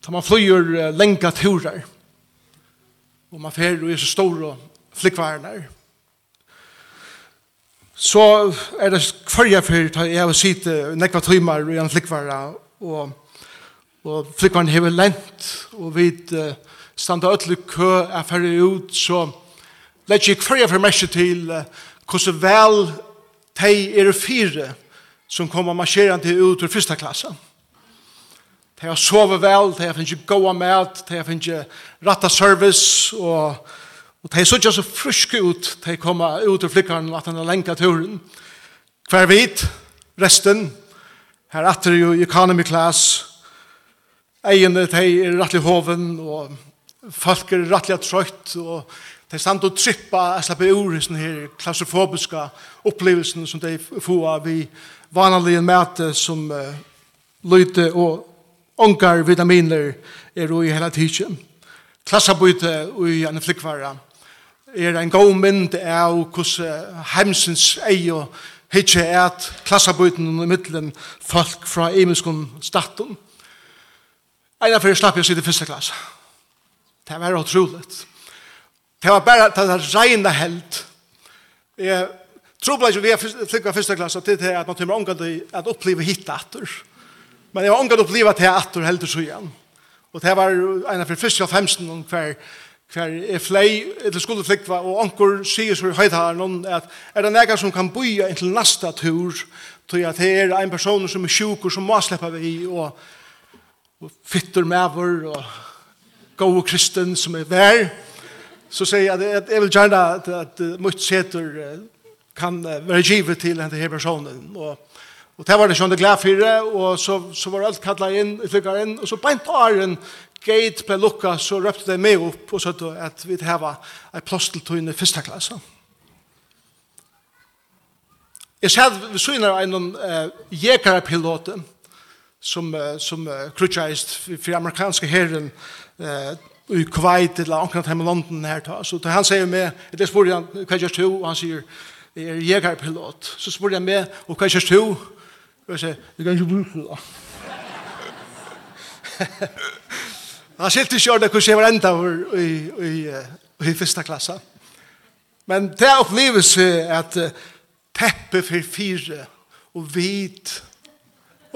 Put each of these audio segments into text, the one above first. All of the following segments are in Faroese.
Da man flyr lenga turer. Og man fer og er så og flikvarnar. Så er det kvarja for da jeg har sitt nekva timer i en flikkvarna og og flikkvarna hever lent og vi standa ötlu kø er fyrir ut så lett jeg kvarja for mersi til hvordan vel de er fire som kommer marscherande ut ur fyrsta klassen. De har sovet vel, de har finnet goa mat, de har finnet ratta service, og, og de ser ikke så friske ut, de kommer ut ur flikkaren at han har lenka turen. Hver vit, resten, her atter jo economy class, eierne, de er rattelig hoven, og folk er rattelig trøyt, og de er stand og trippa, jeg slipper ur i sånne her klaustrofobiske opplevelsen som de får av i vanlige mæte som uh, lyte og ongar vitaminer er i hele tiden. Klassabyte i en flikvara er en god mynd av hvordan heimsens eie hitje er at klassabyten i middelen folk fra emiskun staten. Eina fyrir slapp jeg sitte i første klasse. Det var utroligt. Det var bare det var reina held. Jeg tror bare ikke vi har flikva første klasse til det at man tømmer omgående at oppleve hittater. Men jeg har omgått opplivet til at du heldur så igjen. Og det var en av de første av femsten om hver, hver er flei, eller skulle flikva, og onkur sier så i høydharen at er det nega som kan boja inntil nasta tur, tog at det er en person som er sjuk og som må sleppa vi, og, og fytter mever, og gode kristen som er vær, så sier jeg at, at jeg vil gjerne at, at, at mutt seter kan være givet til denne personen, og Og det var det sånn det glede for det, og så så var alt kallet inn, flygar inn, og så bänt åren gate ble lukket, så røpte de meg opp og så at vi hava ei i første klasse. Jeg sa vi så syner en eh, jekarpilot som, eh, som uh, krutjeist for amerikanske herren eh, i Kuwait eller omkring hjemme i London her. Ta. Så han sier med, det spør han, hva gjør du? Og han sier, jeg er jegerpilot. Så spør han med, og hva gjør du? Og jeg sier, jeg kan ikke bruke det da. Han skilte ikke ordentlig hvordan jeg var enda i, i, i, i første klasse. Men det er oppleves at teppe for fire og hvit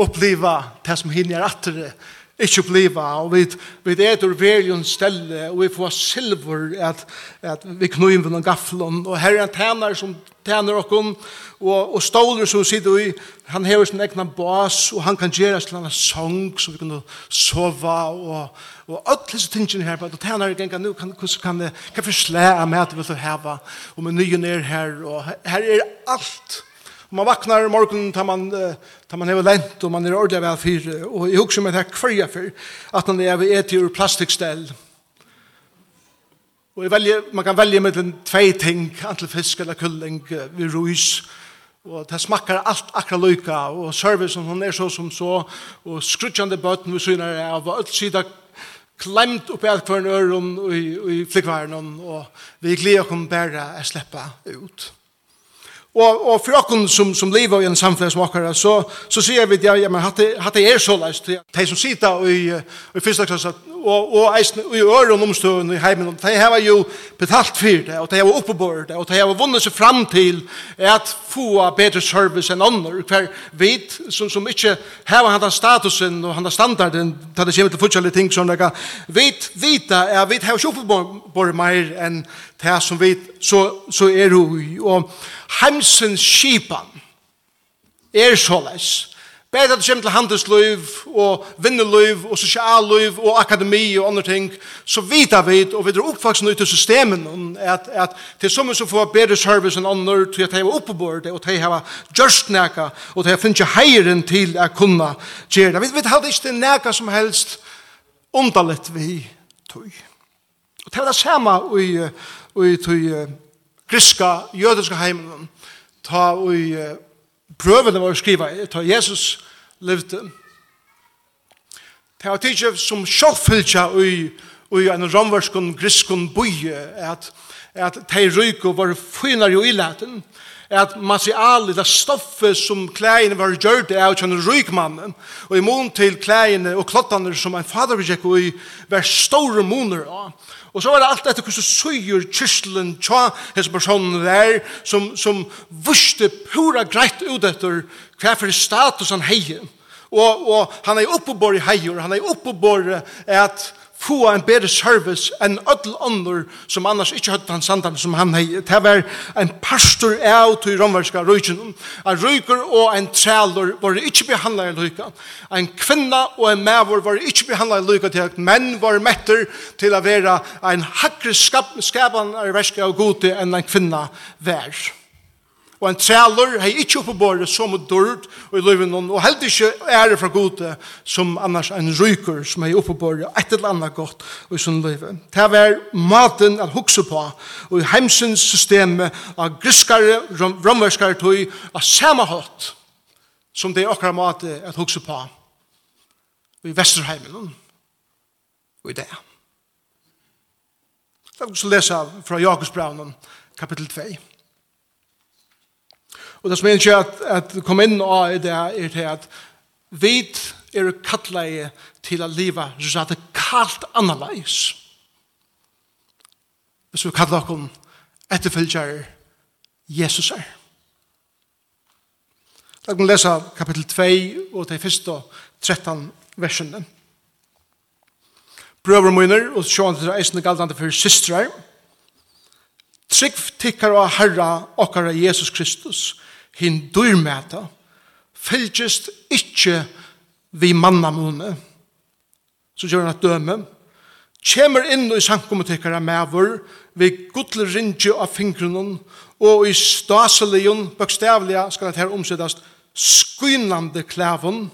oppleva det som hinner atter Ikke bliva, og vi, vi er etur verjon stelle, og vi får silver at, at vi knuim vi noen gafflon, og her er en tænar som tænar okkom, og, og stoler som sitter i, han hever sin egna bas, og han kan gjøre til en sång, så vi kan sova, og, og alle disse tingene her, og tænar er genga nu, kan, kan, kan, kan forslæ av med at vi vil heva, og med nye ned her, og her er alt, Og man vaknar i morgenen tar man, tar man hever lent og man er ordentlig vel fyr Og jeg husker meg det her kvarja fyr, at man er et etir plastikkstell. Og velger, man kan velge med tvei ting, antil fisk eller kulling, vi ruis, og det smakkar alt akkurat lyka og servicen hon er så som så, og skrutjande bøtten vi synar av, og alt sida klemt oppi alt kvarn øren og i, i og vi gleder oss bare å sleppa ut. Og, og for okken som, som lever i en samfunn som samfunnsmakere, så, så sier vi at ja, men hatt det er så leist. De som sitter i, i første klasse, og, og eisen, i øren omstående i heimen, de har jo betalt for det, og de har oppebord det, og de har vunnet seg fram til at få bedre service enn andre, hver vit som, som ikke har hatt statusen og hatt standarden, da det kommer til forskjellige ting, sånn at vit vita at vi har ikke oppebord mer enn det som vi så, så er jo. Og, heimsens skipan er såleis. Bare at det kommer til handelsløyv og vinneløyv og sosialløyv og akademi og andre ting, så vita vi, og vi er oppvaksen ut i systemen, at, at til som som får bedre service enn andre, til at de har oppebord, og de har gjørst næka, og de har finnet heieren til å kunne gjøre det. Vi vet aldri ikke næka som helst underlitt vi tog. Og det er det samme i, i tog griska, jødiska heimen, ta og i prøvene var skriva, ta Jesus levde. ta var tidsi som sjåfylgja i, i en romverskun, griskun boi, at, at tei ryko var fynar jo ilaten, at materialet, det stoffet som klæene var gjørt av kjønne rykmannen, og i mån til klæene og klottene som en fader vil og i, var store måneder av. Og så var det alt etter hvordan søyer kyrselen tja hese personen der, som, som vuste pura greit ut etter hva for status han heier. Og, og han er oppe oppebor i heier, han er oppe oppebor at få en bedre service enn ødel ånder som annars ikke hadde han samtale som han hei. Det var en pastor av til romverska røyken. En røyker og en træler var ikke behandlet i lykka. En kvinna og en mævor var ikke behandlet i lykka til at menn var metter til å være en hakre skapende skapende verska og gode enn en kvinna vær og en trælor hei ikkje oppe båret som er dørt og i løyven og held ikkje ære fra gode som annars en ryker som hei oppe båret et eller annet godt og i sånn løyven. Det er maten at hukse på og i heimsens systemet av griskare, rom, romverskare tøy av samme hatt som det er akkurat maten at hukse på og i Vesterheimen og i det. Det er også lese fra Jakobsbraunen kapittel 2. Og det som jeg ikke at, at kom inn av det er til at vi er kattleie til å leve radikalt annerledes. Hvis vi kattler dere etterfølger Jesus er. Da kan vi lese kapittel 2 og til første og 13 versene. Brøver og munner og sjående til eisende galdande for systrar. Trygg tikkar og herra okkara Jesus Kristus hin dyrmæta, fylgist ikkje vi mannamone, så gjør han et døme, kjemur inn i sankommutikere mævur, vi gudler rinje av fingrunnen, og i staselion, bøkstavlega, skal det her omsettast, skynande klævun,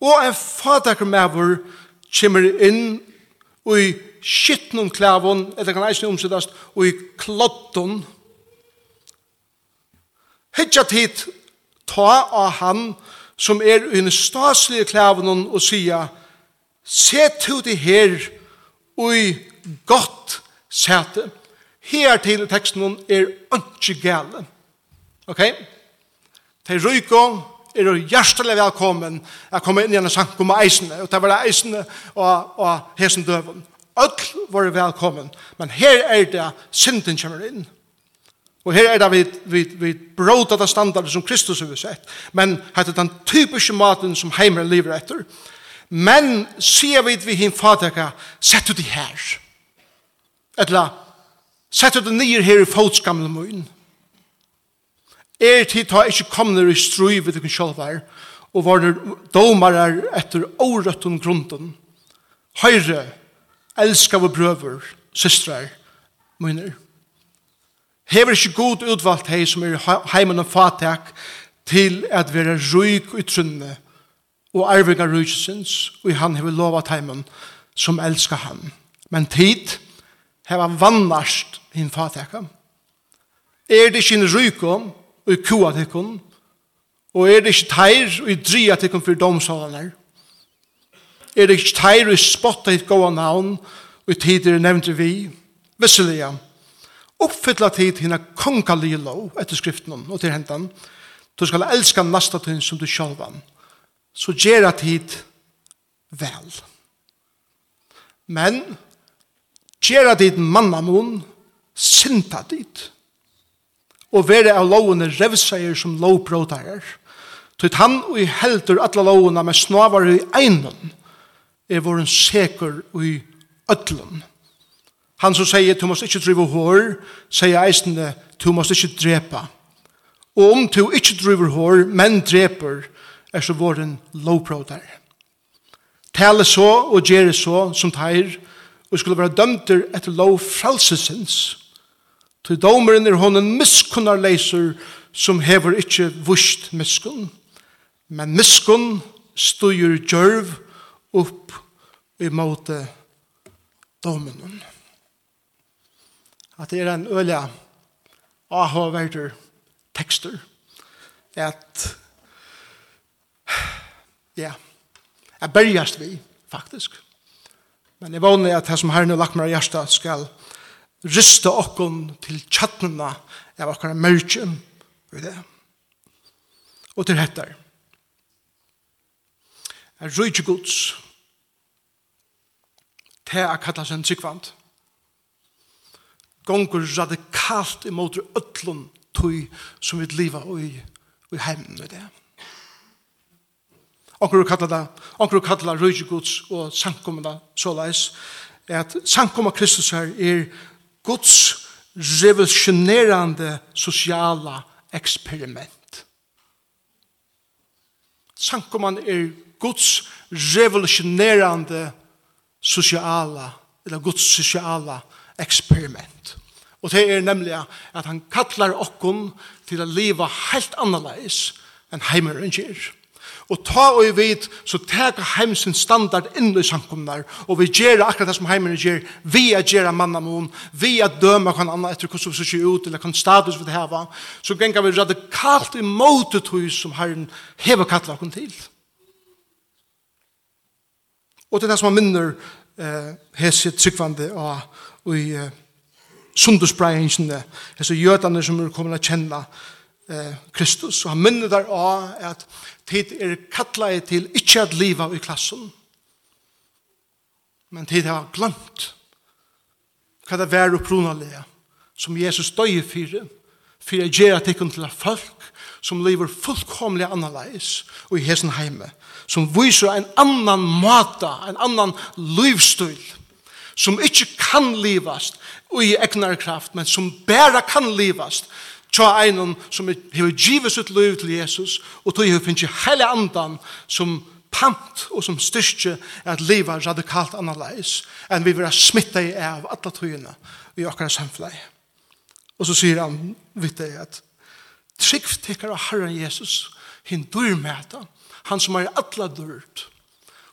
og en fadakker mævur kjemur inn i skittnum klævun, eller kan eisne omsettast, og i klottun, og hitja tid ta av han som er i en staslige klæven og sia se to det her og godt sete. Her til teksten er ikke gale. Ok? Til ryko er du hjertelig velkommen å komme inn i en sang om eisene. Og det var eisene og, og hesen døven. Ødel var velkommen. Men her er det synden kommer inn. Og her er det vi, vi, vi bråta det standardet som Kristus har sett. Men det er den typiske maten som heimer lever etter. Men sier vi vi hin fataka, sett du det her. Etla, sett du det nye her i fotskamle mun. Er tid ta ikkje komne i strui vid dukkan sjolvar, og var domarar etter årettun grunden. Høyre, elskar vi brøver, systrar, munner. Hever ikke god utvalgt hei som er heimen og fatak til at være ryk i trunne og arvega ryksins og han hever lovat heimen som elskar han. Men tid hever vannast hinn fatakam. Er det ikke en rykom og i kua tikkun og er det ikke teir og i dria tikkun for domsalaner. Er det ikke teir og i spotta hitt gåa navn og i tider nevnt vi. Vesselige, uppfylla tid hina kongalige lov etter skriften og til hentan. Du skal elska nasta tid som du sjálvan. Så gjerra tid vel. Men gjerra tid mannamon synta tid. Og vere av lovene revseier som lovbrotarer. Tøyt han og i heldur alla lovuna med snavar i einon er vår sekur og i ödlun. Han som sier, du måst ikke drive hår, sier eisende, du måst ikke drepa. Og om du ikke driver hår, men dreper, er så våren lovbroder. Tale så og gjere så som teir, og skulle være dømter etter lov frelsesins. Til domeren er hånden miskunnar leiser, som hever ikke vust miskun. Men miskun styr djørv opp i måte domenen at det er en øyla avhåverter tekster at ja, jeg bergast vi faktisk. Men jeg vanlig at det som herren har lagt meg i hjertet skal ryste okken til tjattnene av okkar mørkjen ved det. Og til hettar. Er rujtje gods til a kalla sin sikvand gonger radikalt imot ötlun tøy som vi liva i, i heimen i det. Onkur kalla det, onkur kallar rujiguds og sankumna er at sankumna Kristus her er Guds revolutionerande sosiala eksperiment. Sankumman er Guds revolutionerande sosiala, eller Guds sosiala eksperiment. Og det er nemlig at han kallar okkun til å leva helt annerledes enn heimeren gjør. Og ta og vi vet, så teka heimsin standard inn i samkomnar, og vi gjør akkurat det som heimeren gjør, vi er gjør mannamon, vi er døma kan anna etter hvordan vi ser ut, eller kan status vi heva, så gengar vi radikalt imot det hus som herren hever kallar okkon til. Og det er det som han minner eh, hese tryggvande og i eh, sundagsbreiingene, disse jødene som er kommet å kjenne eh, Kristus. Og han minner der av at tid er kattlet til ikke at livet i klassen, men tid har glemt hva det var opprunalige som Jesus døg for, for jeg gjør at til folk som lever fullkomlig annerledes og i hesen heime, som viser en annan måte, en annan livsstil, som ikke kan livast og i egnar kraft, men som bæra kan livast tja einon som hefur givet sitt liv til Jesus og tog hefur finnst heile andan som pant og som styrstje at liva radikalt annerleis enn vi vera smitta i av alla tøyina i okkara samflei. Og så sier han vitt deg at trygg tekkar av Herren Jesus hin dyr mæta han som er alla dyrt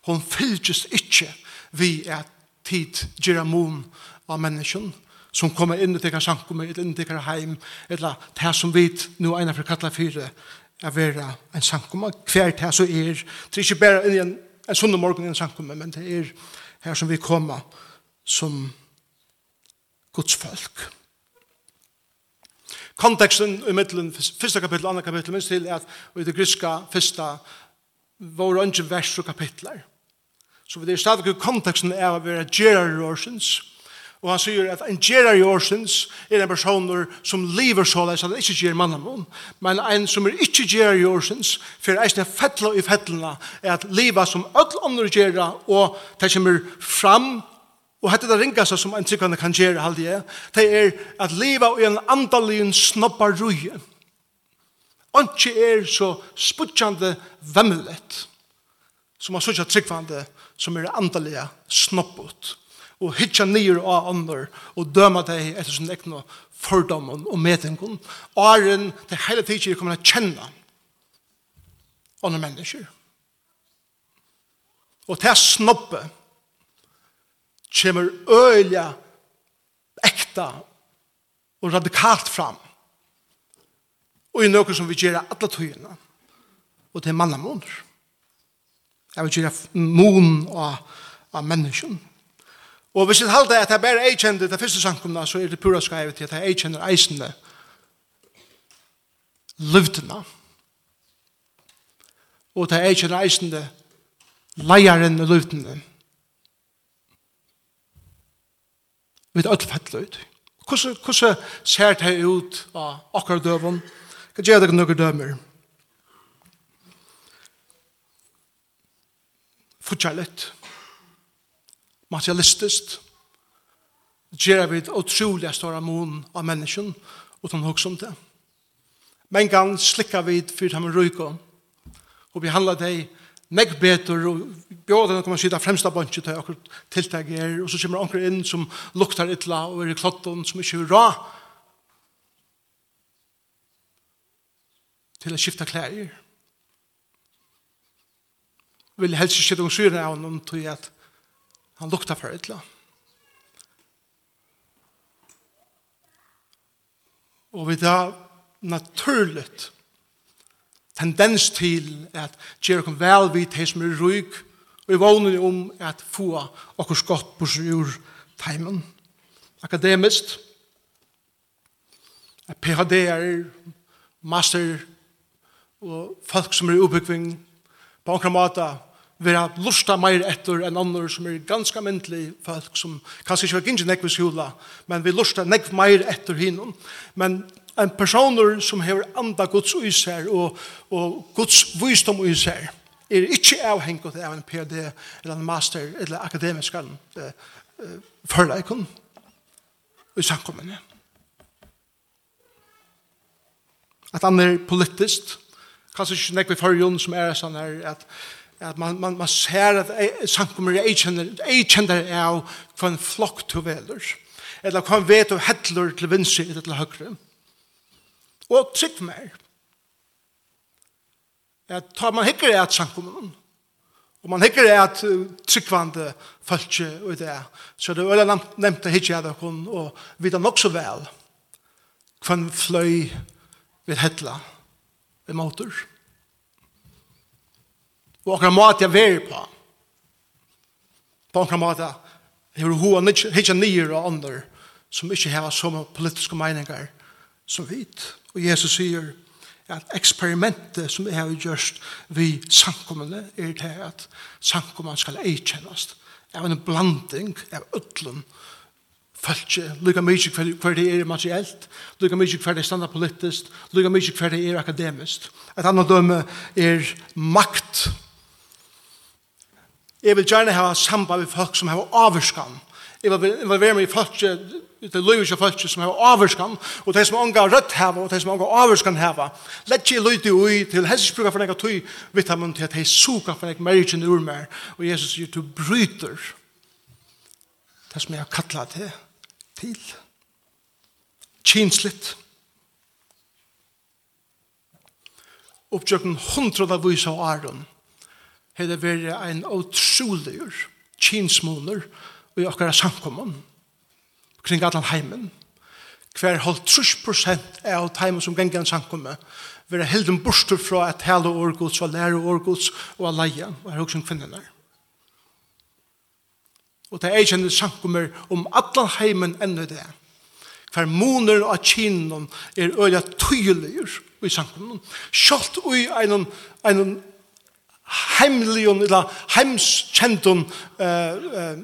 hon fylgist ikkje vi at tid gjør mun av menneskene som kommer inn i tekker sankum, eller inn i tekker heim, eller det som vi nå ene for kattla fire, er være en sankum, hver det som er, det er ikke bare inn i en, en sunn morgen i en sankum, men det er her som vi kommer som Guds folk. Konteksten i middelen, første kapittel, andre kapittel, minst til er at i det griska første, våre ønske vers og kapitler, Så vi er stadig i konteksten av å være gerar i årsens. Og han sier at en gerar i årsens er en person som lever så leis at han ikke gjer mannen. Men en som er ikke gerar i årsens, for eisen er fettla i fettlina er at livet som öll andre gerar, og det kommer fram Og hette det ringa seg som en tryggvande kan gjøre halde jeg, det er at liva i en andalien snobbar ruje. Anki er så spudjande vemmelig som har sånn tryggvande, som er andalega snoppet, og hitja nyer av andre, og døma deg etter sin egna fordommen og metingon. Åren, det hele tiden kommer til å kjenne andre mennesker. Og til snoppet kommer øyla ekta og radikalt fram. Og i noe som vi gjør alle tøyene. Og til mannamåner. Jeg vil gjøre noen av, av mennesken. Og hvis jeg halte at jeg bare er eikjenner det første sankumna, så er det pura skrevet til at jeg er eikjenner eisende løvdene. Og at jeg er eikjenner eisende leieren og er alt fett løyd. Hvordan ser det ut av akkurat døven? Hva gjør det noen dømer? Hvordan futjalet, materialistiskt, gjør vi et utrolig større mån av mennesken, og de noe som det. Men gang slikker vi for dem røyke, og vi handler det meg betur og bjóðan koma sita fremsta bunch til akkurat tiltak er og så kommer anker inn som luktar illa og er i klotton som ikke er rå til å skifta klær vil helst ikke de syre av noen til at han lukta for et eller Og vi da naturligt tendens til at gjør kom vel vidt til som er ryk og i vågnen om at få okkur skott på sin ur teimen. Akademist. PhD er master og folk som er i oppbyggving på en måte vera lusta meir etter enn andre som er ganske myndelig folk som kanskje ikke var gynnsig nekve skjula, men vi lusta nekve meir etter hinnom. Men en personer som hever anda Guds uiser og, og Guds visdom uiser er ikke avhengig av en PhD eller en master eller akademisk uh, uh, forleikon i samkommende. At han er politisk, kanskje ikke nekve fargen som er sånn her, at, at man, man, man ser at samkommer jeg kjenner, jeg av hva en flokk til veler, eller hva en vet du hettler til vinsi eller til høyre. Og trygg mer. At tar man hikker er at samkommer og man hikker er at tryggvande følge og det, så det er nevnt at hikker jeg og vi vidar nok så vel hva en fløy vil hettler i måter. Og akkurat måte jeg veri på. På akkurat måte jeg vil hoa hitja nyer og andre som ikke har sånne politiske meninger som vit. Og Jesus sier at eksperimentet som jeg har gjort vi samkommende er til at samkommende skal eikjennast av en blanding av ødlen og Fölkje, lukka mykje hver det er materiellt, lukka mykje hver det er standa politiskt, lukka mykje hver det er akademiskt. Et annet døme er makt. Jeg vil gjerne ha samband med folk som har avvurskan. Jeg vil være med i folk, det er lykkje folk som har avvurskan, og de som unga rødt heva, og de som unga avvurskan heva. Lett ikke lytte ui til helsesbruka for nekka av tøy vitamin til at de suka for nekka mergen ur mer, og Jesus sier, du bryter det som jeg har kattlet til til. Kinslitt. Oppgjøkken hundra av vise av Aron har det vært en utrolig kinsmåner i akkurat samkommen kring alle heimen. Hver holdt trus prosent av heimen som ganger en gengen samkommun vera helden borster fra at hele årgods og lære årgods og leia og er også kvinnenar. Og det er ikke en samkommer om alle heimen enda det. Hver moner og kinnen er øya tydeligur i samkommer. Kjalt ui en, en heimlion, eller heimskjentun uh, eh,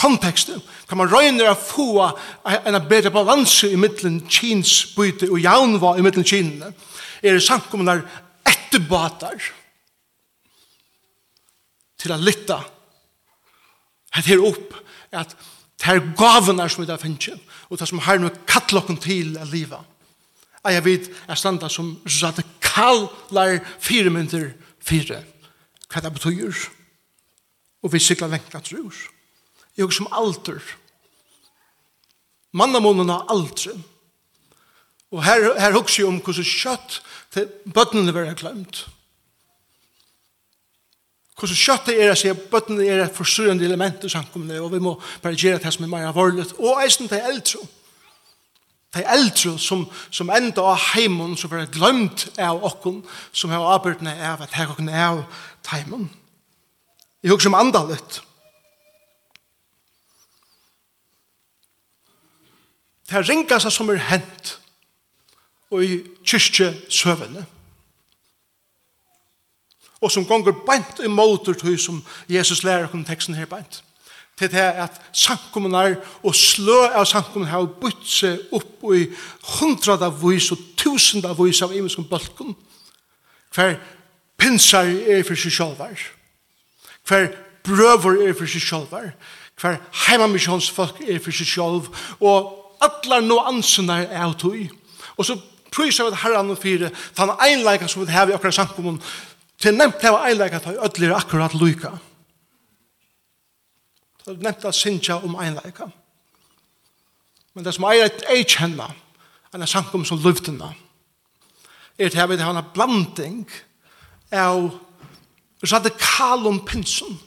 konteksten, kan man røyner å få en bedre balanse i middelen kins byte og jaunva i middelen kinene, er det samkommunar etterbåtar til å lytte hette her opp, at det er gavene som vi da finner, og det som har noe kattlokken til å leve. Jeg vet, jeg standa som radikaler fire mynter fire. Hva det betyr? Og vi sykler lengt at rur. Jeg er som alter. Mannamånen har alter. Og her, her husker jeg om hvordan kjøtt til bøttene vil var glemt. Og Hvordan kjøtt det er å si at bøttene er et forsyrende element i samkommende, og vi må bare gjøre det som er mer alvorlig. Og eisen til eldre. Det eldre som, som enda av heimen som er glemt av okken, som har arbeidene av at her okken er av heimen. Jeg husker om andre litt. Det er ringa seg som er hent og i kyrkje søvende og som gonger beint i måter til som Jesus lærer om teksten her beint. Til det at sankumunar og slø av samkommunar har bytt seg opp i hundrada vis og tusenda vis av imenskund bølgen. Hver pinsar er for seg sjálvar. Hver brøver er for seg sjálvar. Hver heimamisjonsfolk er for seg sjálv. Og allar nuansunar er av tog. Og så prøysar vi herran og fire, den einleika som vi har i akkurat samkommun, Til er nevnt det var eileik at er akkurat lyka. Ta nevnt at sinja om eileika. Men det som eileik et kjenna, enn er sankum som luftina, er til at vi har en blanding av radikalum pinsum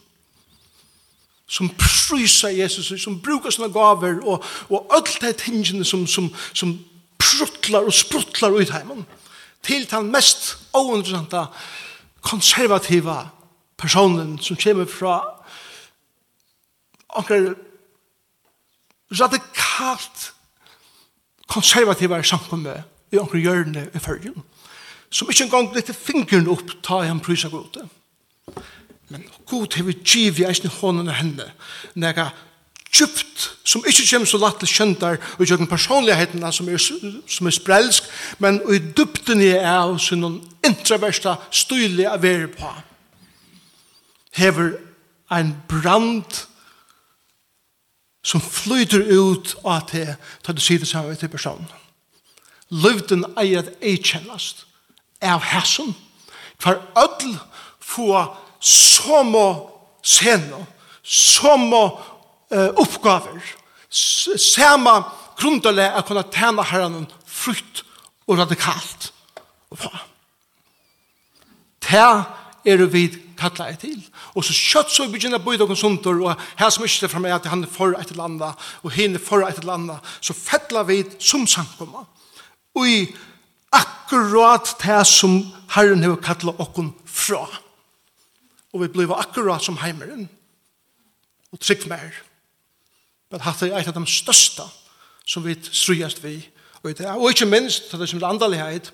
som prysa Jesus, som brukar sina gaver og, og öll de tingene som, som, som pruttlar og spruttlar ut heimann til den mest ointeressanta konservativa personen som kommer fra akkurat radikalt konservativa samkommet i anker hjørne i følgen som ikke engang lette fingeren opp ta i han prysa gode. Men god hever giv i eisne hånden og henne nega djupt, som ikke kommer så lagt til kjøntar og gjør den personlighetene som er, som er sprelsk, men i dybden i er og sin noen intraversta styrlig av er på. Hever en brand som flyter ut av det til du sier det samme til personen. Løvden eier at ei kjennast av hæsson. for ødel få som å se noe, som å oppgaver. Samme grunderlig er kunne tjene herren frukt og radikalt. Og på. Det er vi kallar jeg til. Og så kjøtt så begynner å bøyde noen sunter, og her som ikke fra meg at han er for et eller annet, og henne er for et eller annet, så fettler vi som samkommer. Og i akkurat det som Herren har kallet okken fra. Og vi blir akkurat som heimeren. Og trygg mer. Men hatt er eit av de største som vi strujast vi. Og, det, og ikke minst, det er som er andalighet,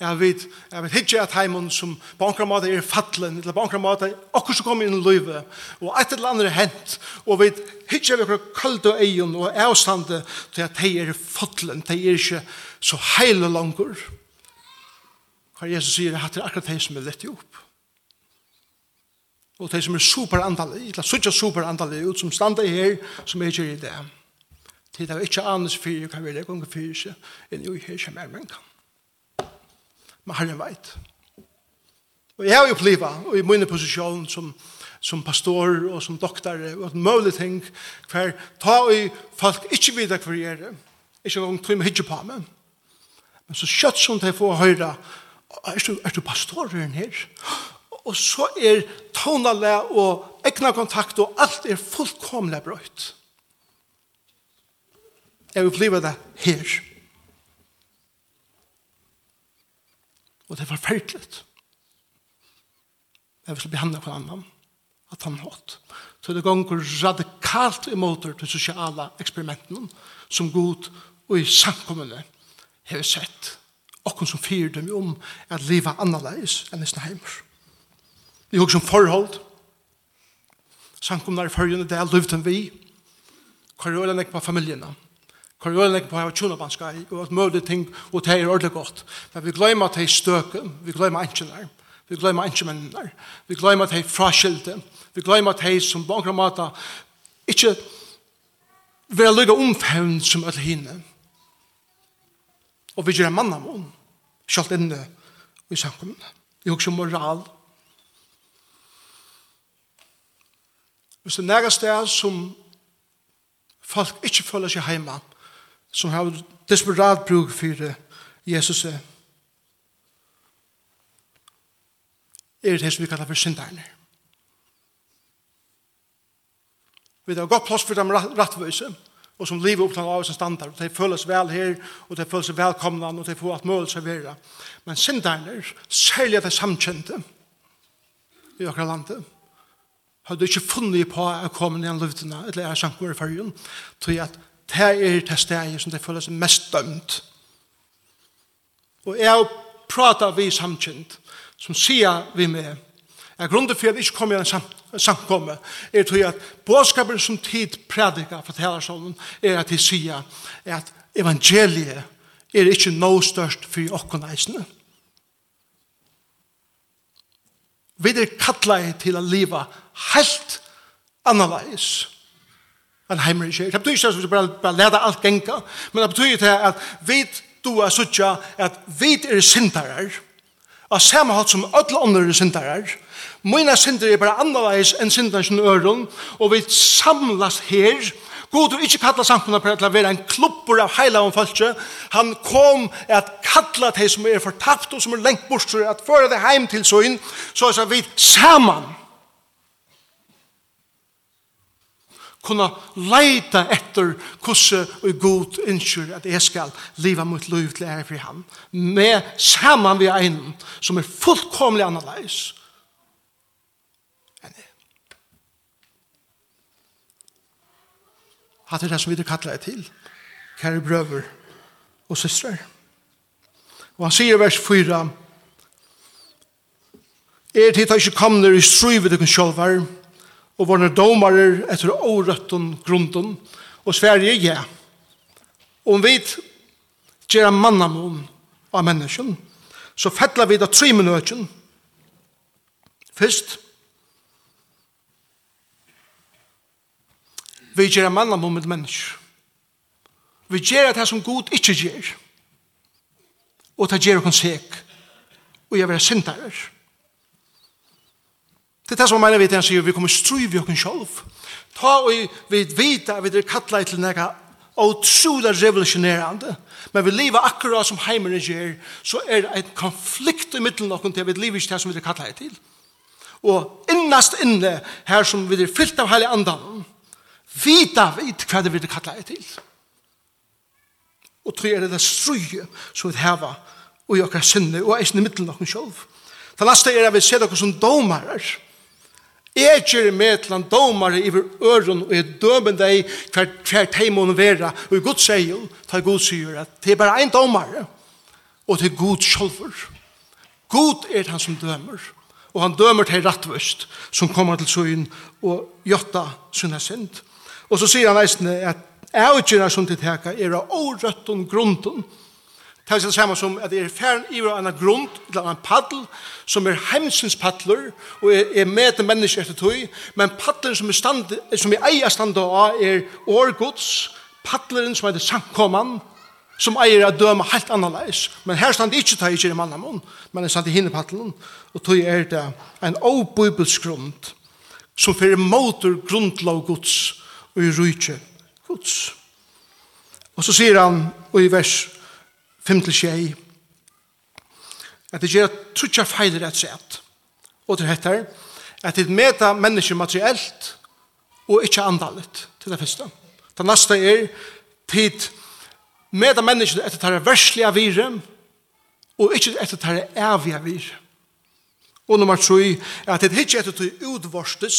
er vi, er vi hitje at heimen som på ankra måte er fattelen, eller på ankra måte akkur som kommer inn i løyve, og et eller annet er hent, og vi hitje vi akkur kalde og egen og avstande til at de er fattelen, de er ikke så heile langer. Hva Jesus sier, hatt er akkurat de som er lett opp og de som er super superantallige, eller suttje superantallige ut som standa her, som er ikke i det. Til det er ikke annet fyrir, kan vi legge unge fyrir seg enn jo her som er menn. Men herren veit. Og jeg har jo pliva, og i min posisjon som som pastor og som doktor, og et mulig ting hver ta i folk ikke videre hver jeg er ikke noen tog med hitje på meg men så kjøtt som de får høyre er du, er du pastoren her? og så er tonale og egna kontakt og alt er fullkomlig brøyt. Jeg vil blive det her. Og det er forferdelig. Jeg vil behandle på annan at han hatt. Så det ganger radikalt imot det sosiale eksperimenten som god og i samkommende har sett. Og som fyrdom om at livet annerledes enn i sneheimer. Vi har som forhold. Sankumnar i førjene, det er løvden vi. Hva er øyne på familjene? Hva er øyne på hva tjonabanska i? Og at møte ting, og det er ordentlig godt. Men vi glemmer at det er støken, vi glemmer enkjennar, vi glemmer enkjenmennar, vi glemmer at det er fraskilte, vi glemmer at det er som bankra mata, ikke vera lukka omfevn som alle hinne. Og vi gjør en mannamån, sjalt inne i samkommunne. Vi har også moral, Hvis det nære det som folk ikke føler seg hjemme, som har desperat bruk for Jesus, er det som vi kallar for synderne. Vi har godt plass for dem rattvise, og som lever opp til av sin standard, og de føles vel her, og de føles velkomna, og de får alt mulig servera. Men synderne, særlig at de samkjente i akkurat landet, har du ikke funnet på å komme ned i løftene, eller jeg sjanker i fargen, til at det er det stedet som det føles mest dømt. Og jeg prater vi samkjent, som sier vi med, jeg grunner for at jeg ikke kommer i en samkomme, er til at bådskapen som tid prædika for talersålen, er at de sier at evangeliet er ikke noe størst for åkkeneisene. Vi er kattleie til å leva helt annerledes enn i kjer. Det betyr ikke at vi bare, bare leder alt genka, men det betyr ikke at vi du er suttja at vi er sindarar, og samme hatt som alle andre er sindarar, Mina synder er bare annerledes enn synderen sin øron, og vi samlas her, God vil ikke kalla samfunnet til å være en klubbor av heila om falskje. Han kom at kalla de som er fortapt og som er lengt bort, at føre det heim til søyn, så er vi saman. Kunna leita etter kusse og god innskyr at jeg skal liva mot liv til ære for han. Med saman vi er som er fullkomlig annerledes. Hatt er det som vi kallar det til. Kære brøver og systrar. Og han sier i vers 4, Er tid har ikke kommet i struvet dere sjølver, og våre domarer etter årøtten grunden, og Sverige, ja. Og Om vi gjør en mannamon av mennesken, så fettler vi det tre minutter. Først, Vi gjør en mann om et menneske. Vi gjør det som Gud ikke gjør. Og det gjør oss seg. Og jeg vil ha syndere. Det er det som mener vi til han sier, vi kommer strøy vi oss selv. Ta og vi vet at vi er kattla til nega utrolig revolusjonerende. Men vi lever akkurat som heimene gjør, så er det en konflikt i middelen okken til vi lever ikke det som vi er kattla til. Og innast inne, her som vi er fyllt av heilig andan, Vita vet hva det vil kalla er til. Og tre er det det struje som vi heva og i okkar sinne og eisen i middelen okkar sjolv. Det laste er at vi ser okkar som domarar. Jeg gjør med til en domare iver øren og jeg dømer deg hver hver teimån vera og i Guds eier ta Gud sier at det er bare en domare og det er Gud sjolver. God er han som dømer og han dømer til rattvøst som kommer til søgn og gjøtta sunne synd. Og så sier han eisne at avgjørna som til teka er av årøtten grunden. Det er det samme som at det er færen i en grunn, eller en paddel, som er heimsens paddler, og er, er med til mennesker etter tøy, men paddelen som er, stand, som er eier standa av er årgods, paddelen som er det samkomman, som eier at døma helt annerledes. Men her stand ikke ta ikke i mannamon, men er stand i hinnepaddelen, og tøy er det en åbibelsgrund, som fyrir motor grundlag gods, og i rujtje gods. Og så sier han, og i vers 5 til 6 at det gjør trutja feiler et sett. Og til hettar, at det meta mennesker materiellt og ikkje andalet til det første. Det neste er tid meta mennesker etter tar verslige virem og ikkje etter tar evige virem. Og nummer 3 er at det ikkje etter tar utvorstes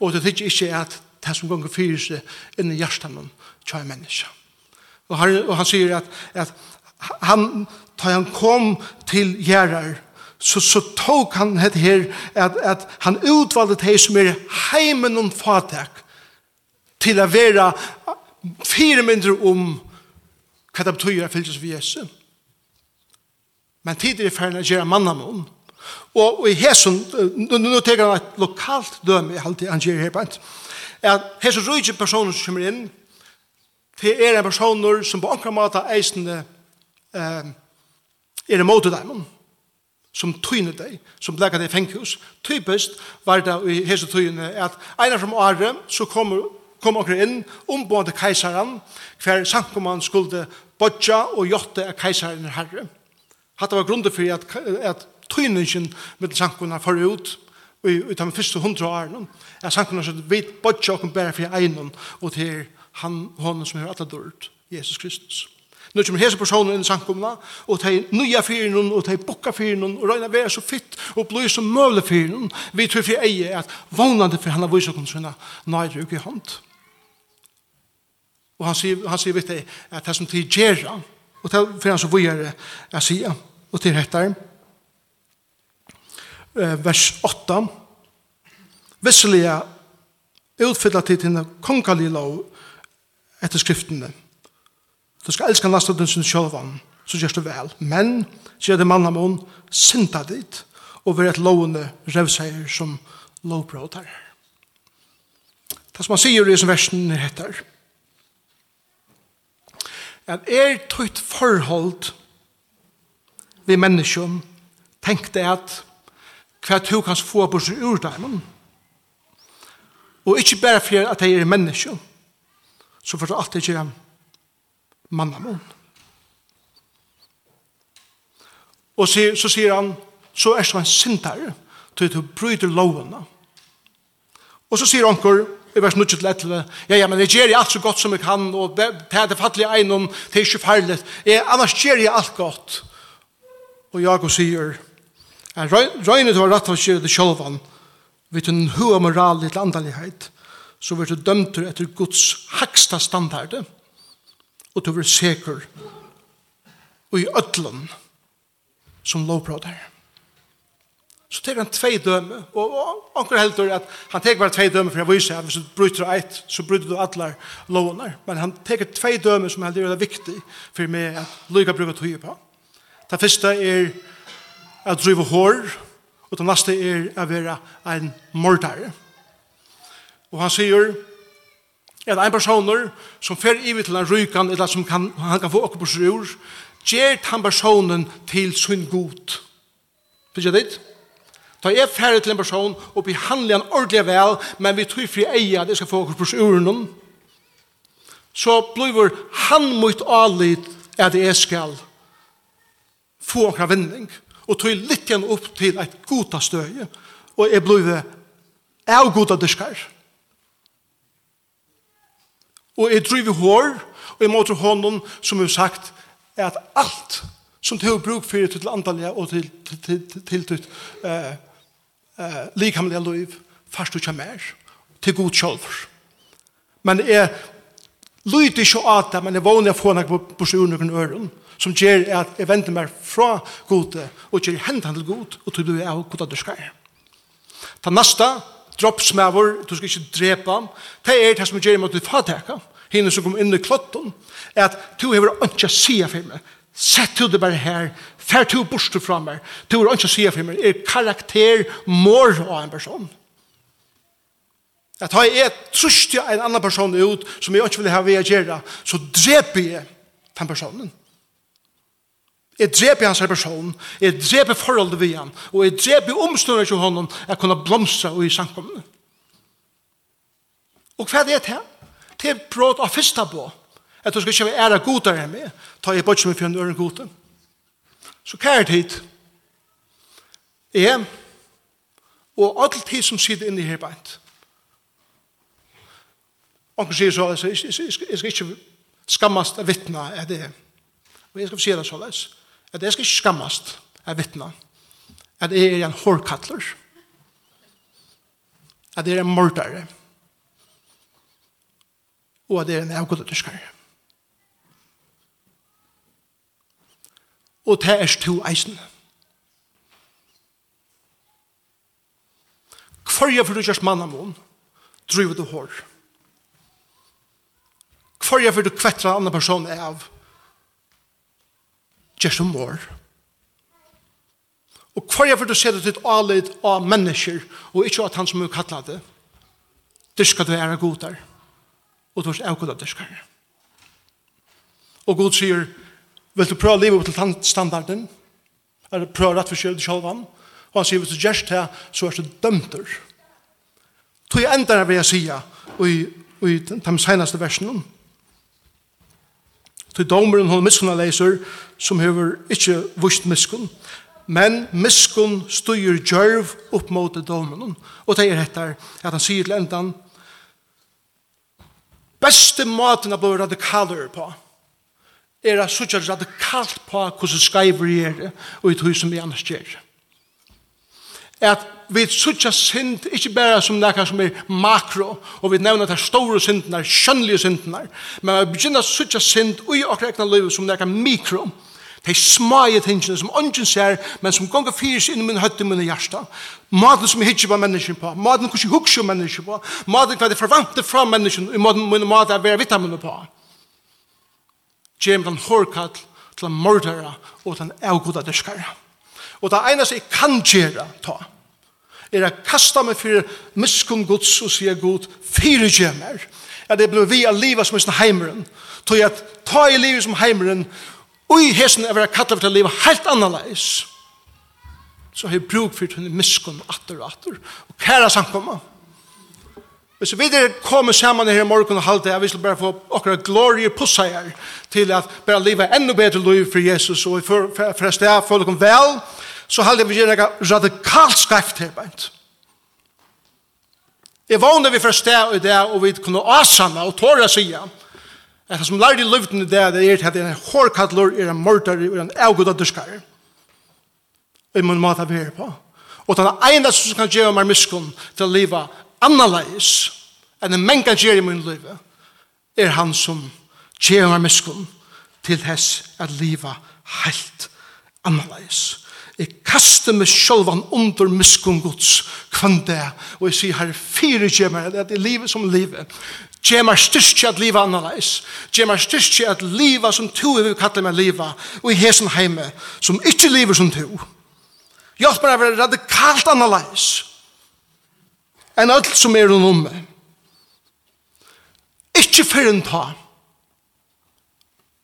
Og det tykker ikke at det som ganger fyrir seg inn i hjertanen tja en menneske. Og han, og han sier at, at han, da han kom til gjerrar, så, så tok han het her at, at han utvalgte det som er heimen om fatak til å være fire mindre om hva det betyr å fylles ved Jesu. Men tidligere ferdig å gjøre mannamån, Og i hesson, nå teker han et lokalt døme, jeg halte han gjør her på ent, at hesson rujtje personer som kommer inn, det er en personer som på ankra måte eisende eh, er imot dem, som tøyner deg, som blekker deg i fenghus. Typisk var det i hese tøyene at einar som året så kommer kom okkur inn, ombående keisaran, hver sankoman skulle bodja og gjotte av keisaren herre. Hatt var grunnet for at, at tøyningen med sankunna forut, og i de første hundre årene, er sankene som vi bodja og bare for egnen, og til han, hånden som er alle dørt, Jesus Kristus. Nu kommer hese personen inn i sankumna, og de nye fyren, og de bukka fyren, og røyna vera så fitt, og bli så møle fyren. Vi tror for eie at vågnande for han har vise oss sina nøyre uke i hånd. Og han sier, han sier vitt det, at det som tid gjerra, og det for han så vujere jeg sier, og til hettar, vers 8. er utfylla til denne kongelige lov etter skriftene. Du skal elske lasta den sin sjølvan, så gjør du vel. Men, sier det mannen om, synda dit, og vær et lovende revseier som lovbråtar. Det som han sier i versen heter, at er tøyt forhold vi menneskjum, tenkte at hva du kan få på sin urdeimen. Og ikke bare for at jeg er menneske, så får du alltid gjøre mannamon. Og så, så sier han, så er det en syndare, til du bryter lovene. Og så sier anker, i vers 9 til 11, ja, ja, men jeg gjør alt så godt som jeg kan, og det er det fattelige egnom, det er ikke farlig, jeg, annars gjør jeg alt godt. Og Jakob sier, Han røyner til å rette og kjøre det sjølvan, vi til en hua moral i landalighet, så vi til dømter etter Guds haksta standarde, og til å være sikker og i ødlen som lovbråder. Så tek han tvei døme, og, anker heldur at han tek bare tvei døme for jeg viser at hvis du bryter eit, så bryter du atler lovene. Men han tek tvei døme som heldur er viktig for meg at lyga bruka tøye på. Det første er at drive hår, og det neste er å være en mordare. Og han sier at en personer som fer ivi til en rykan, eller som kan, han kan få okkur på sin ur, gjert han personen til sin god. Fyrir jeg dit? Da jeg ferdig til en person og behandler han ordentlig vel, men vi tror fri eia at jeg skal få okkur på sin ur, så blir han mot alit at jeg skal få okkur vinning. Fyrir og tog litt igjen opp til et goda støye, og jeg ble av goda diskar. Og jeg driver hår, og jeg måtte hånden, som jeg har sagt, er at alt som du har bruk for til andalige og til, til, til, til, til uh, uh, likamlige liv, fast du kommer mer, til god kjølver. Men jeg Lyder ikke av det, men jeg vågner å få noe på, på sjøen noen øren, som gjør at jeg venter meg fra gode, og gjør hendene til god, og til du er av gode du skal. Ta neste, droppsmæver, du skal ikke drepa, det er det som gjør meg til fatteka, henne som kom inn i klotten, er at du har ikke å si for meg, Sett du det bare her, fær du bort fra meg, du har ikke å si for meg, er karakter mor av en person. At ha jeg trusht til en annan person ut som jeg ikke vil ha ved å gjøre, så dreper jeg den personen. Jeg dreper hans person, jeg dreper forholdet ved han, og jeg dreper omstående til honom at kunne blomstre og i samkomne. Og hva er det til? Det er bråd av fyrsta på, at du skal ikke være ære godere enn meg, ta jeg bort som en fjønn øren gode. Så hva er det hit? Jeg, og alt tid som sitter inne i her beint, Onkel sier så, jeg skal ikke skammast av vittna er det. Og jeg skal si det så, At jeg skal ikke skammast av vittna. At jeg er en hårkattler. At jeg er en mordare. Og at jeg er en avgodetyskare. Og det er to eisen. Hvor jeg for du kjørst mann av mån, driver du hår. Hvor for jeg vil du kvettra andre person av. Just some more og hva er for du ser det til alit av mennesker og ikke at han som er kattlet det dyrka du er god der og du er god av dyrkare og god sier vil du prøve å leve opp til standarden eller prøve rett for kjøl til kjølvann og han sier hvis du gjør det så er du dømt der. tog jeg enda er ved å si og i de seneste versene Til domeren hun miskunna leiser, som hever ikkje vust miskun, men miskun styr djörv opp mot domeren. Og det er etter at han sier til endan, beste maten av blod radikaler på, er at suttja radikalt på hvordan skreiver er og i tog som vi annars gjør. At vi suttja synd, ikkje berre som nekka som er makro, og vi nevna er store syndene, skjønnelige syndene, men vi begynner suttja synd ui okra ekna liv som nekka mikro, de smaie tingene som ungen ser, men som gonger fyrir seg inn min høtte min hjärsta. Maten som hitje på mennesken på, maten hos hvordan hukse mennesken på, maten hva det forvante fra mennesken, og maten min mat er vera vitaminer på. Gjem den hårkall til en mordere og til en avgoda dyrskare. Og det eneste jeg kan gjøre, ta, er å kasta meg for miskunn gods og sier god, fire gjemmer. Ja, det blir vi av livet som er sånn heimeren. Tog at ta i livet som heimeren, og i hesten er å kalle for til livet helt annerledes. Så har jeg bruk for til miskunn atter og atter. Og kære samkommer. Hvis vi der kommer sammen her i morgen og halte, jeg vil bare få akkurat glorie pussa her til at bare livet enda bedre liv for Jesus og for, for, for, for, for, for, for, vel. for, så halde vi gjerne radikalt skreft her beint. Jeg vågner vi fra sted og det, og vi kunne asanna og tåre sida, at det som lærde i luften i det, det er at det er en hårkattlor, er en mordare, er en avgud av dyrskare. Og man må ta vi her på. Og den ene som kan gjøre meg miskunn til å leve annerledes enn en menn kan gjøre i min liv, er han som gjør meg miskunn til hess at leve helt annerledes. Jeg kaster meg selv under miskunn gods kvann det, og jeg sier her, fire gjemmer, det er livet som livet. Gjemmer styrkje at livet annerleis. Gjemmer styrkje at livet som to er vi kallar meg livet, og i hesen heime, som ikke livet som to. Hjelp meg å være radikalt annerleis enn alt som er rundt om meg. Ikke før en ta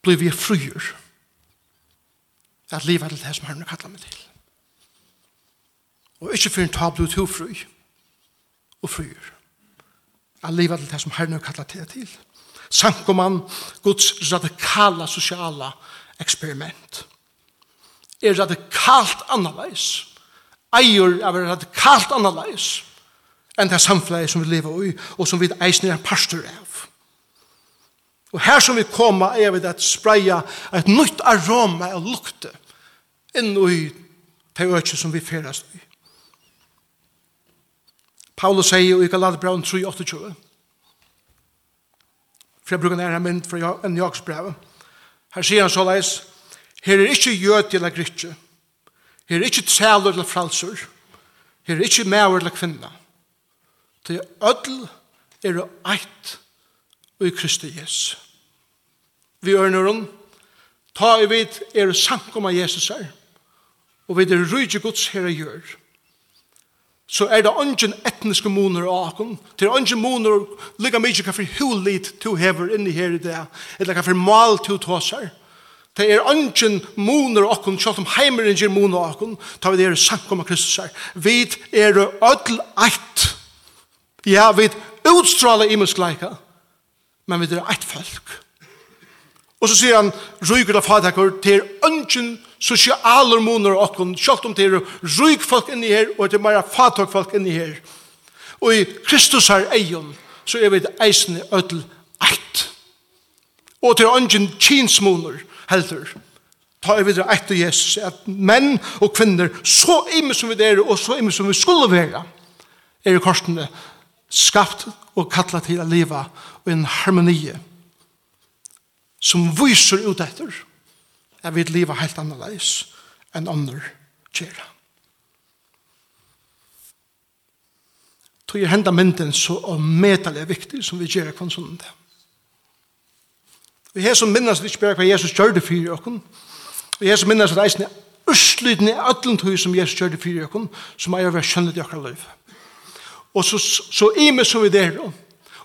blir vi fryer at livet er det som herren kallar meg til. Og ikke for en tablet til fri. Og frier. Jeg lever til det som Herren har kallet det til. Sankoman, Guds radikala sosiala eksperiment. Er radikalt annerledes. Eier er radikalt annerledes enn det samfunnet som vi lever i, og som vi eisner en pastor av. Og her som vi kommer er vi at spreia et nytt aroma og lukte inn i det øyne som vi ferast i. Paulus sier i Galaterbraun 3.28 for jeg bruker nærmere mynd fra en jaksbrev her sier han så leis her er ikke jød eller gritje her er ikke tæler eller fralsur her er ikke maver eller kvinna. Til ødel er det eit og i Kristi Jesus vi ørner hun ta i vid er sankum samkomma Jesus her og vi er rydde her herre gjør så er det ungen etniske moner av akon, Det er ungen moner lika mykje hva for hulit to hever inni her i det, eller hva for mal to tåsar. Det er ungen moner av akon, sjalt om heimeren gir moner av akon, ta vi det er sankom av Kristus her. Vi er ödel eit. Ja, vi utstråler imusk leika, men vi er eit folk. Og så sier han, ryger av fadakur, til ungen moner sosialer allar moner og okkon, sjalt om det er ryk folk inni her, og det er meira fatok folk inni her. Og i Kristus her eion, så er vi det eisne ødel eit. Og til ongen kinsmoner heldur, ta er vi det eit og Jesus, at menn og kvinner, så ime som vi er, og så ime som vi skulle være, er i korsene skapt og kalla til å leva og en harmonie som viser ut etter at vi lever helt annerledes enn andre kjera. Tog jeg henda mynden så og metal er viktig som vi gjør kvann sånn det. Vi har som minnes ikke bare hva Jesus gjør det for oss. Vi har som minnes at eisen er usliden i allen tog som Jesus gjør det for oss, som er å være skjønnet i akkurat liv. Og så, så ime så vi der,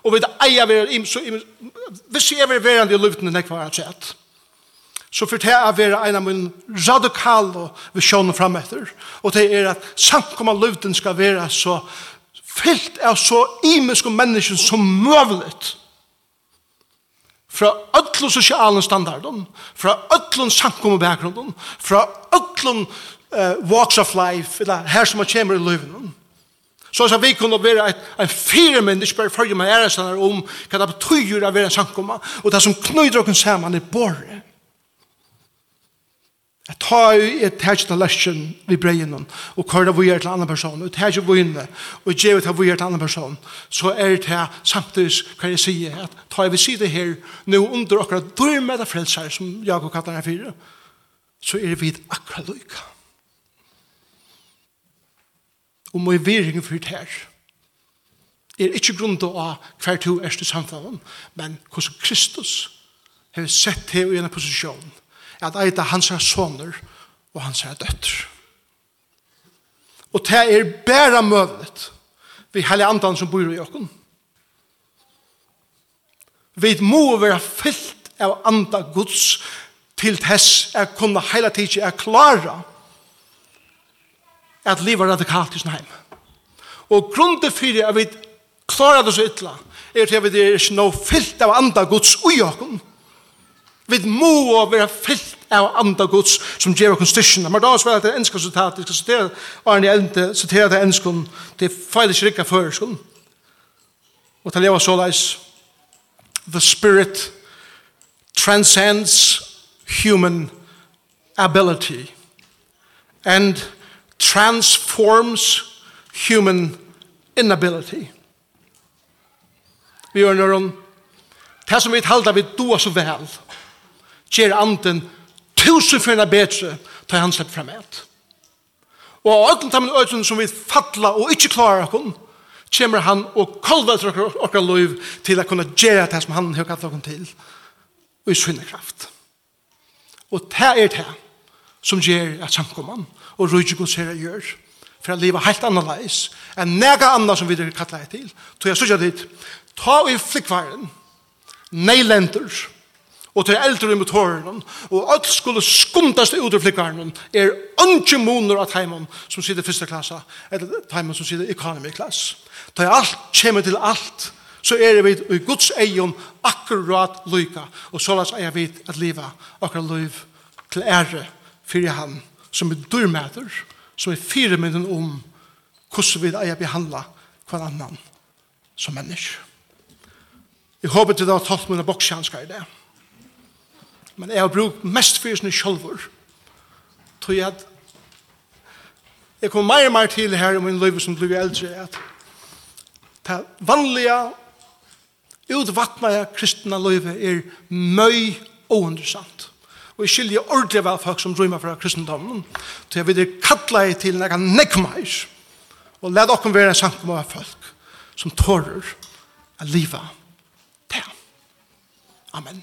og vi eier vi er ime så ime, hvis jeg er verande i løftene, det er hva jeg har sett, så for det er være en av min radikale visjoner frem etter. Og det er at samkommer løvden skal være så fyllt av så imenske mennesker som møvlet. Fra ødlun sosialen standarden, fra ødlun samkommer bakgrunden, fra ødlun uh, walks of life, eller her som man kommer i løvden. Så så vi kunne være et, en fire menn, ikke bare følge med ærestanner om hva det betyr å være en samkommer, og det som knyter dere sammen er båret. Jeg tar jo et tæt til løsken breier noen, og kører vi til en annen person, og tæt til inne, og gjør det vi til en annen person, så er det her samtidig, kan jeg si, at tar jeg si det her, nå under akkurat dyrme det frelser, som Jakob kallar her fire, så er vi akkurat lykka. Og må i viringen for det her, er ikke grunn til å hver to erste samfunn, men hvordan Kristus har sett det i en posisjon, at eita hans er soner og hans er døtter. Og det er bæra møvnet vi heilig andan som bor i okken. Vi må være fyllt av anda Guds til tess er kunne heila tidsi er klara at livet radikalt i sin heim. Og grunnen fyrir at vi klarar det så ytla er til at vi er ikke noe fyllt av anda Guds ui okken Vi må være fyllt av andre gods som gjør oss styrken. Men da er det enske resultat. Jeg skal sitere Arne Elmte, sitere det enske er feil ikke rikket før. Og til jeg var så leis. The spirit transcends human ability and transforms human inability. Vi gjør noen, det som vi talte vi doa så vel, gjør anden tusen for en bedre ta han slepp frem et. Og av ögn tamen ögn som vi fattla og ikke klarer okon, kommer han og kolvelter okra loiv til å kunne gjøre det som han har kallt okon til, og i sinne kraft. Og det er det som gjør at samkomman og rujtjegos herre gjør, for å leve helt annerledes enn nega anna som vi kallar det til. Så jeg sier dit, ta i flikvaren, neilender, og til eldre i motoren, og alt skulle skumtast ut av flikkaren, er ønske moner av teimen som sitter første klasse, eller teimen som sitter economy class. Da alt kommer til alt, så er vi i Guds egen akkurat lyka, og så lass er vi at livet akkurat liv til ære fyrir han, som er dyrmæter, som er firemynden om hvordan vi eier behandla hver annan som menneske. Jeg håper til det har tatt mine boksjanskar i det. Men jeg har brukt mest for sånne sjølver. Tror jeg at jeg kommer mer og mer til her i min liv som blir eldre, at det vanlige, utvattnede kristne livet er møy og undersant. Og jeg skiljer ordentlig vel folk som drømmer fra kristendommen, til jeg vil kalle deg til når jeg nekmer, og la dere være sammen med folk som tårer å livet til. Amen.